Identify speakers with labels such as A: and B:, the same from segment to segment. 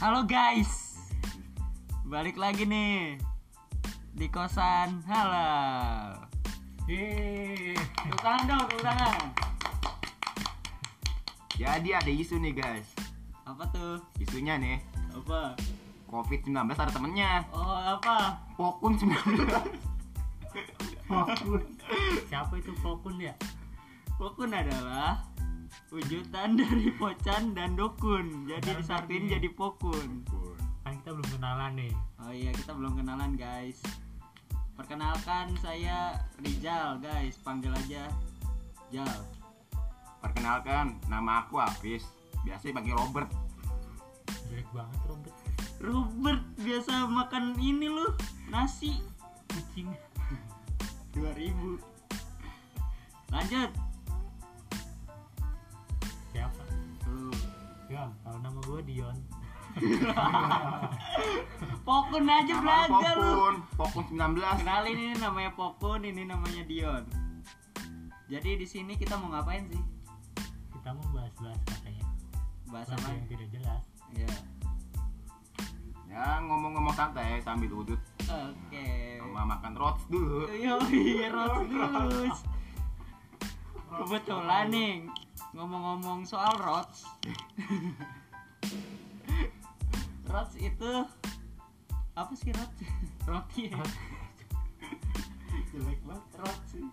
A: Halo guys, balik lagi nih di kosan halal.
B: Yeay.
A: Tepuk tangan dong, tepuk tangan.
C: Jadi ada isu nih guys.
A: Apa tuh?
C: Isunya nih
A: Apa?
C: COVID-19 ada temennya.
A: Oh apa?
C: Pokun 19.
B: Pokun. Siapa itu Pokun ya?
A: Pokun adalah wujudan dari pocan dan dokun. Jadi disatuin jadi pokun.
B: Kan kita belum kenalan nih.
A: Oh iya kita belum kenalan guys. Perkenalkan saya Rizal guys, panggil aja Jal.
C: Perkenalkan, nama aku Hafiz. Biasa dipanggil Robert.
B: Jelek banget Robert.
A: Robert biasa makan ini loh nasi
B: Kucing.
A: 2000 lanjut
B: Kalau nama gue Dion.
A: Pokun aja
C: Nama
A: belajar lu.
C: Pokun, Pokun 19.
A: kenalin ini namanya Pokun ini namanya Dion. Jadi di sini kita mau ngapain sih?
B: Kita mau bahas-bahas katanya.
A: bahas
B: Bahasa
A: apa?
B: yang tidak jelas.
A: ya
C: Ya ngomong-ngomong santai sambil udut
A: oke.
C: Sama makan rots dulu.
A: yo terus kebetulan nih ngomong-ngomong soal rots rots itu apa sih rots roti ya jelek banget rots sih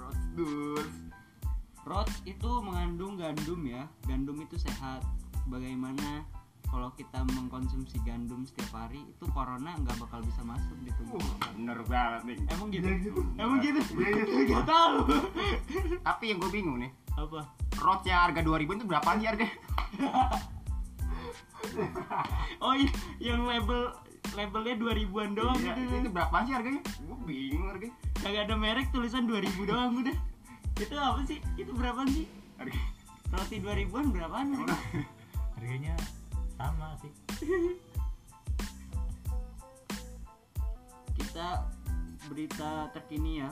C: Rots dulu.
A: Rots itu mengandung gandum ya. Gandum itu sehat. Bagaimana kalau kita mengkonsumsi gandum setiap hari itu corona nggak bakal bisa masuk di tubuh.
C: Uh, bener banget nih.
A: Emang gitu? Emang gitu? Gak tahu.
C: Tapi yang gue bingung nih,
A: Apa?
C: Rots yang harga 2000 itu berapaan sih harga?
A: Oh iya, yang label labelnya 2000-an doang
C: Iya,
A: gitu.
C: itu berapaan sih harganya? Gue bingung harganya.
A: Kagak ada merek tulisan 2000 doang udah. Itu apa sih? Itu berapaan sih?
C: Harga.
A: Roti 2000-an berapaan? harga?
B: Harganya sama sih.
A: kita berita terkini ya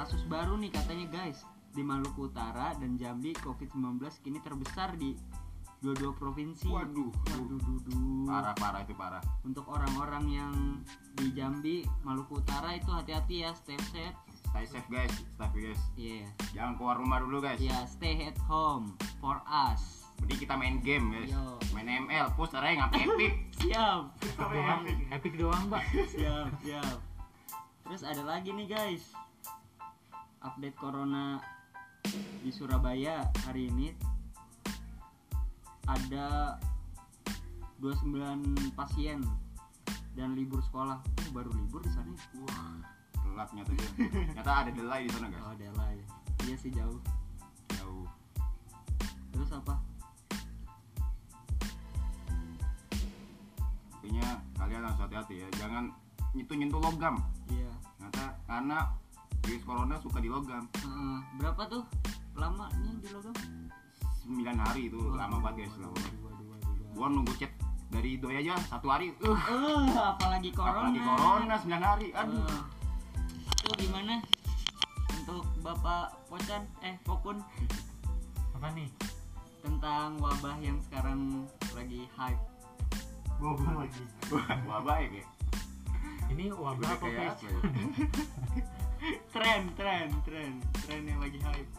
A: kasus baru nih katanya guys di Maluku Utara dan Jambi COVID-19 kini terbesar di dua-dua provinsi
C: Waduh.
A: waduh dudu.
C: Parah parah itu parah.
A: untuk orang-orang yang di Jambi Maluku Utara itu hati-hati ya stay safe
C: Stay safe guys, stay safe guys.
A: iya
C: Jangan keluar rumah dulu guys.
A: ya stay at home for us
C: Jadi kita main game guys.
A: Yo.
C: Main ML, push rank, apa epic.
A: siap
B: Epic doang, epic doang, Mbak.
A: siap siap terus ada lagi nih guys update corona di Surabaya hari ini ada 29 pasien dan libur sekolah oh, baru libur di sana ya?
C: Wah, telat nyata dia. Nyata ada delay di sana guys.
A: oh ya iya sih jauh
C: Jauh.
A: terus apa
C: Intinya kalian harus hati-hati ya. Jangan nyentuh-nyentuh logam.
A: iya
C: Nyata karena virus corona suka di logam.
A: Heeh. berapa tuh lamanya di logam
C: 9 hari itu lama banget guys. Lama. Gua nunggu chat dari doi aja satu hari. Uh,
A: Eh, apalagi corona
C: apalagi corona 9 hari. Aduh.
A: Eh, itu gimana untuk Bapak Pocan eh Pokun
B: Apa nih?
A: tentang wabah yang sekarang lagi hype.
B: Wabah lagi.
C: Baik ya.
B: Ini wabah apa
C: kayak ya?
A: Tren, tren, tren, tren yang lagi hype.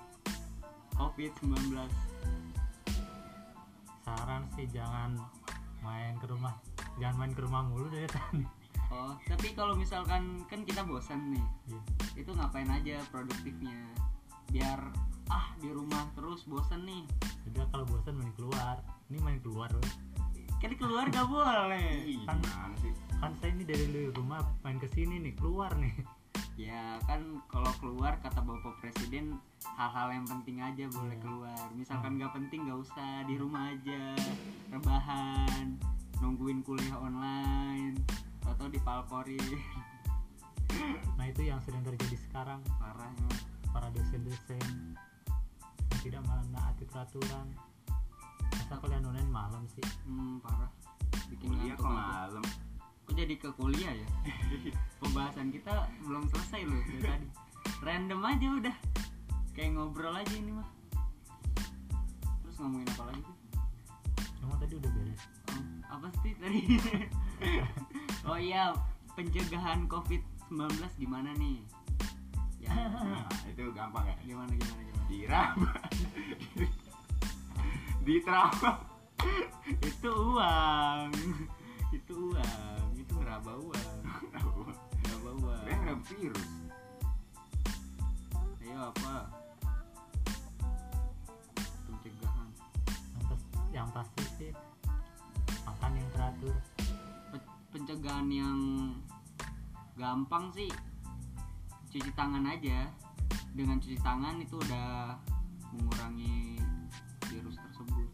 A: COVID-19.
B: Saran sih jangan main ke rumah. Jangan main ke rumah mulu dari tadi.
A: Oh, tapi kalau misalkan kan kita bosan nih,
B: Iya.
A: itu ngapain aja produktifnya? Biar ah di rumah terus bosan nih.
B: Udah kalau bosan main keluar. Ini main keluar, woy.
A: Kan keluar gak boleh.
C: Sih?
B: kan saya ini dari rumah main ke sini nih keluar nih
A: Ya kan kalau keluar kata Bapak Presiden hal-hal yang penting aja boleh
B: Iya.
A: keluar. Misalkan nggak penting nggak usah di rumah aja rebahan nungguin kuliah online atau dipalporin
B: nah itu yang sedang terjadi sekarang
A: parah emang.
B: para dosen-dosen tidak menaati peraturan masa kuliah online malam sih
A: Hmm, parah. Bikin
C: Kuliah kok
A: aja.
C: malam.
A: Kok jadi ke kuliah ya? Pembahasan kita belum selesai loh dari tadi. random aja udah kayak ngobrol aja ini mah terus ngomongin apa lagi sih
B: cuma tadi udah beres
A: Oh, apa sih tadi oh iya pencegahan covid 19 gimana nih ya
C: Nah, itu gampang ya.
A: gimana gimana gimana
C: Diraba. Diteraba.
A: itu uang
C: virus.
A: ayo apa? Pencegahan.
B: Yang, pas- yang pasti sih makan yang teratur.
A: Pe- pencegahan yang gampang sih cuci tangan aja. Dengan cuci tangan itu udah mengurangi virus tersebut.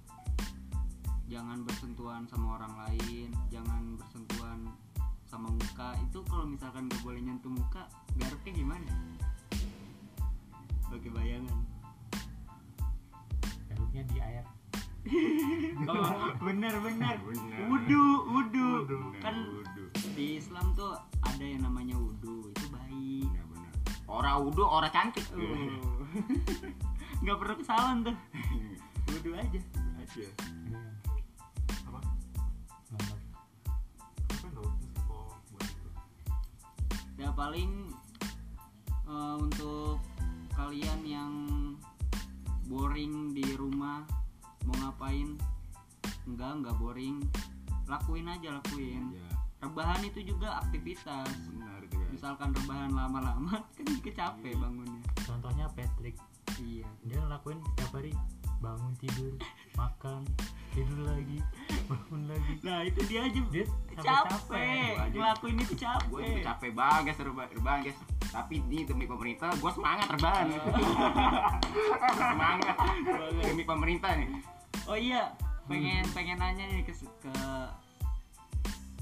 A: Jangan bersentuhan sama orang lain jangan bersentuhan sama muka itu kalau misalkan gak boleh nyentuh muka garuknya gimana oke bayangan
B: garuknya di air
A: oh bener bener
C: Bener.
A: wudu wudu kan
C: Wudu.
A: di Islam tuh ada yang namanya wudu itu baik
C: Iya benar. Ora wudu, ora cantik.
A: Oh. nggak perlu kesalahan tuh wudu aja
C: Aja.
A: Paling eh, untuk kalian yang boring di rumah mau ngapain? Enggak enggak boring. Lakuin aja lakuin.
C: Ya,
A: rebahan itu juga aktivitas.
C: Benar itu guys.
A: misalkan rebahan lama-lama kan juga capek bangunnya.
B: Contohnya Patrick.
A: Iya.
B: Dia ngelakuin setiap hari bangun tidur makan tidur lagi bangun lagi.
A: Nah itu dia aja.
B: Dia
A: capek
B: capek.
A: Ngelakuin itu
C: gue juga
A: capek
C: capek banget rebahan, rebahan guys. Tapi di demi pemerintah gue semangat rebahan. Semangat. Demi pemerintah nih.
A: Oh iya pengen pengen nanya nih ke ke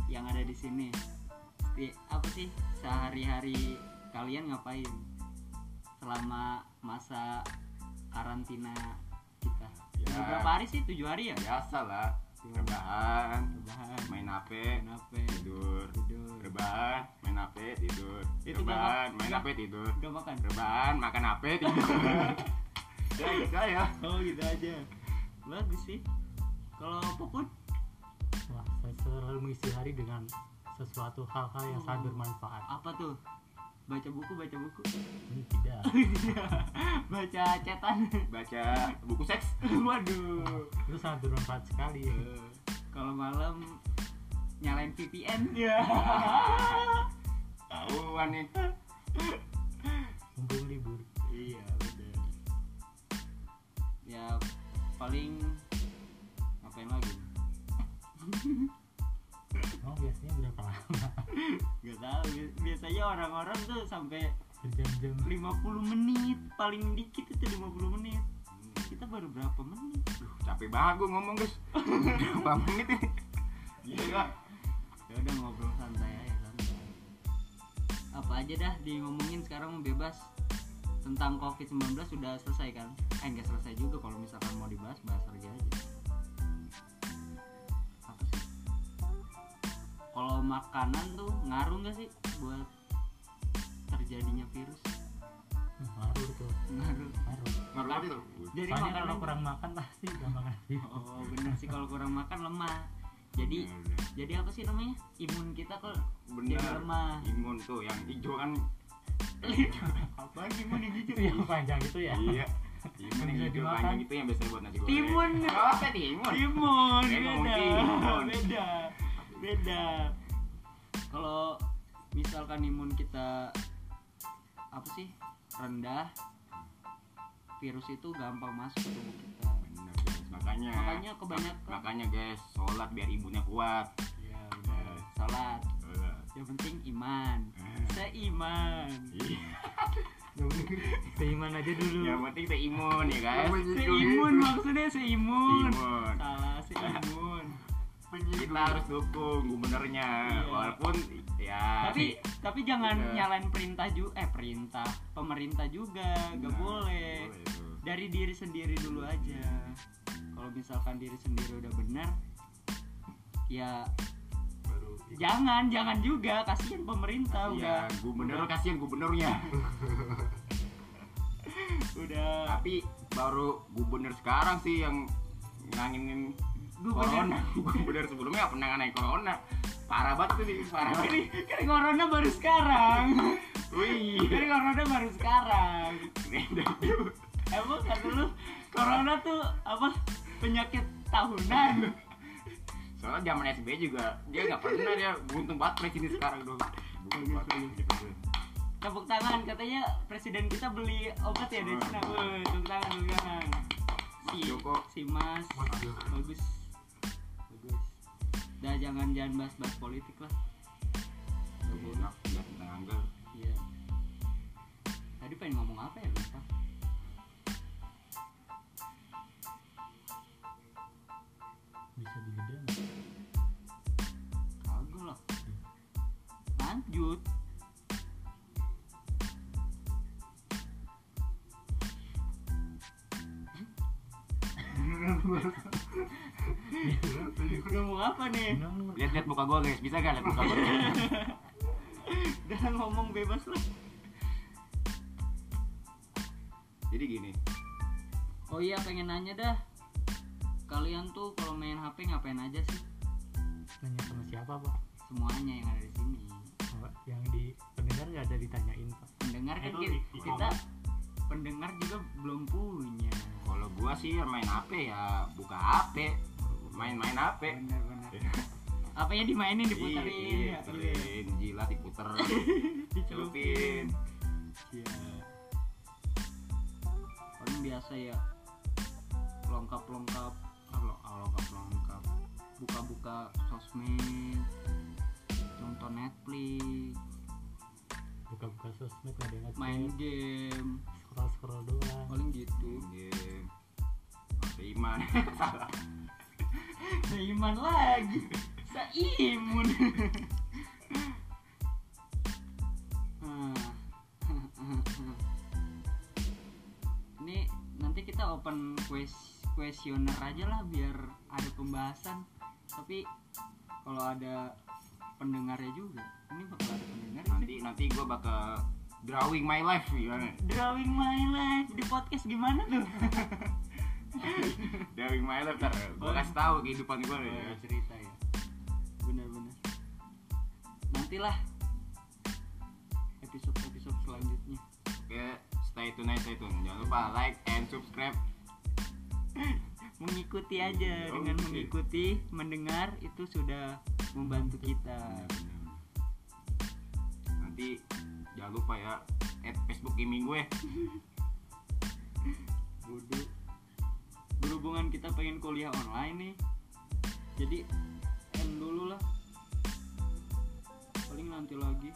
A: yang ada di sini. Di- apa sih sehari-hari kalian ngapain? Selama masa karantina kita.
C: Ya.
A: Berapa hari sih? Tujuh hari ya?
C: Biasa lah rebahan
A: rebahan
C: main hp
A: main HP
C: tidur.
A: Tidur.
C: Rebahan main hp tidur.
A: Itu
C: rebahan main hp tidur.
A: Gak makan?
C: Rebahan makan hp tidur. Ya gitu ya
A: oh gitu aja. Bagus sih. Kalau popun
B: Wah, saya selalu mengisi hari dengan sesuatu hal-hal yang sangat bermanfaat.
A: Apa tuh baca buku baca buku.
B: Tidak.
A: Baca cetan.
C: Baca buku seks.
A: Waduh.
B: Itu sangat bermanfaat sekali.
A: Eh, kalau malam nyalain VPN ya
C: tahuan nih.
B: Mumpung libur.
A: Iya bener. Ya paling ngapain lagi?
B: Oh biasanya berapa lama?
A: Gak tahu. bi- biasanya orang-orang tuh sampai
B: berjam-jam
A: 50 menit paling dikit itu 50 menit. Kita baru berapa menit?
C: Duh, capek banget gue ngomong guys berapa menit ini? Gila
A: ya udah ngobrol santai aja santai. Apa aja dah di ngomongin sekarang bebas. Tentang covid 19 sudah selesai kan? Eh nggak selesai juga kalau misalkan mau dibahas bahas lagi aja. Apa sih? Kalau makanan tuh ngaruh nggak sih buat terjadinya virus?
B: Ngaruh tuh.
A: Ngaruh.
B: Ngaruh.
C: Ngaruh apa tuh?
A: Jadi
B: soalnya
A: makanan
B: kalau kurang makan pasti gampang habis
A: oh bener sih kalau kurang makan lemah. Jadi
C: Bener,
A: jadi apa sih namanya? Imun kita kok
C: bener.
A: jadi lemah.
C: Imun tuh yang hijau kan.
A: Apa imun yang hijau?
B: Yang panjang itu ya.
C: Iya. Timun yang hijau panjang itu yang biasanya buat nasi goreng.
A: Timun.
C: oh apa timun?
A: Timun. Beda.
C: timun.
A: beda. Beda. Kalau misalkan imun kita apa sih rendah virus itu gampang masuk ke tubuh kita.
C: Bener, guys. makanya
A: makanya kebanyakan
C: makanya guys sholat biar imunnya kuat.
A: Ya benar salat yang penting iman.
C: Eh.
A: seiman.
C: Iya.
B: seiman aja dulu.
C: Yang penting seimun ya guys.
A: Seimun maksudnya Seimun. salah seimun
C: kita harus dukung gubernurnya.
A: Iya.
C: walaupun ya
A: tapi tapi jangan
C: Iya.
A: nyalain perintah juga eh perintah pemerintah juga. Gak
C: Nah,
A: boleh.
C: boleh
A: dari diri sendiri dulu aja. Kalau misalkan diri sendiri udah benar ya
D: baru
A: jangan jangan juga. Kasihan pemerintah
C: ya
A: udah.
C: gubernur kasihan gubernurnya.
A: Udah.
C: Tapi baru gubernur sekarang sih yang nganginin Corona. Gubernur sebelumnya penanganan corona. Parah banget tuh sih, parah banget.
A: kan corona baru sekarang
C: Wih.
A: kan corona baru sekarang emang kata lu corona tuh apa penyakit tahunan
C: Soalnya zaman SB juga dia nggak pernah dia buntung banget presiden sekarang dong. Buntung banget.
A: tepuk tangan katanya presiden kita beli obat ya dari Cina Woi, tepuk tangan tepuk tangan si
C: Joko.
A: si Mas bagus dah jangan jangan bahas-bahas politik lah.
C: Enak, ya tentang anggal.
A: iya. Tadi pengen ngomong apa ya lupa.
B: Bisa digede
A: kagak lah. Lanjut ngomong apa nih.
C: Lihat-lihat muka gua guys, bisa gak lihat muka gua?
A: jangan ngomong bebas lah.
C: Jadi gini,
A: oh iya pengen nanya dah. Kalian tuh kalau main HP ngapain aja sih?
B: Nanya sama siapa pak?
A: Semuanya yang ada di sini.
B: Oh, yang di pendengar nggak ada ditanyain pak?
A: Pendengar kan kita, kita pendengar juga belum punya.
C: Kalau gua sih main HP ya buka HP, main-main
A: bener-bener apa yang dimainin diputerin
C: Iya,
A: ya iya.
C: puterin, jilat diputer,
A: dicelupin
C: celupin.
A: iya paling biasa ya lengkap lengkap lengkap lengkap buka buka sosmed nonton Netflix
B: buka-buka sosmed ada yang
A: main game
B: scroll scroll doang
A: paling gitu
C: Game. Iman. Salah.
A: Seiman lagi. Seimun. Ini nanti kita open kuesioner aja lah biar ada pembahasan. Tapi kalau ada pendengarnya juga Ini bakal ada pendengar.
C: Nanti nanti gua bakal drawing my life gimana?
A: Drawing my life di podcast gimana tuh?
C: Drawing my life ntar gua kasih tahu kehidupan
A: Oh,
C: ya.
A: cerita ya. Benar-benar. Nantilah episode-episode selanjutnya.
C: Oke, stay tune, stay tune. Jangan lupa like and subscribe.
A: mengikuti aja.
C: Oh,
A: dengan mengikuti mendengar itu sudah membantu kita.
C: Nanti jangan lupa ya add Facebook gaming gue.
A: kita pengen kuliah online nih jadi end dulu lah paling nanti lagi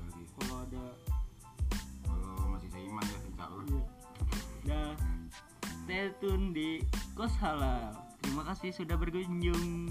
C: lagi.
A: kalau ada
C: Kalau masih seiman ya insya Allah.
A: Iya. Dah stay tune di Kos Halal. Terima kasih sudah berkunjung.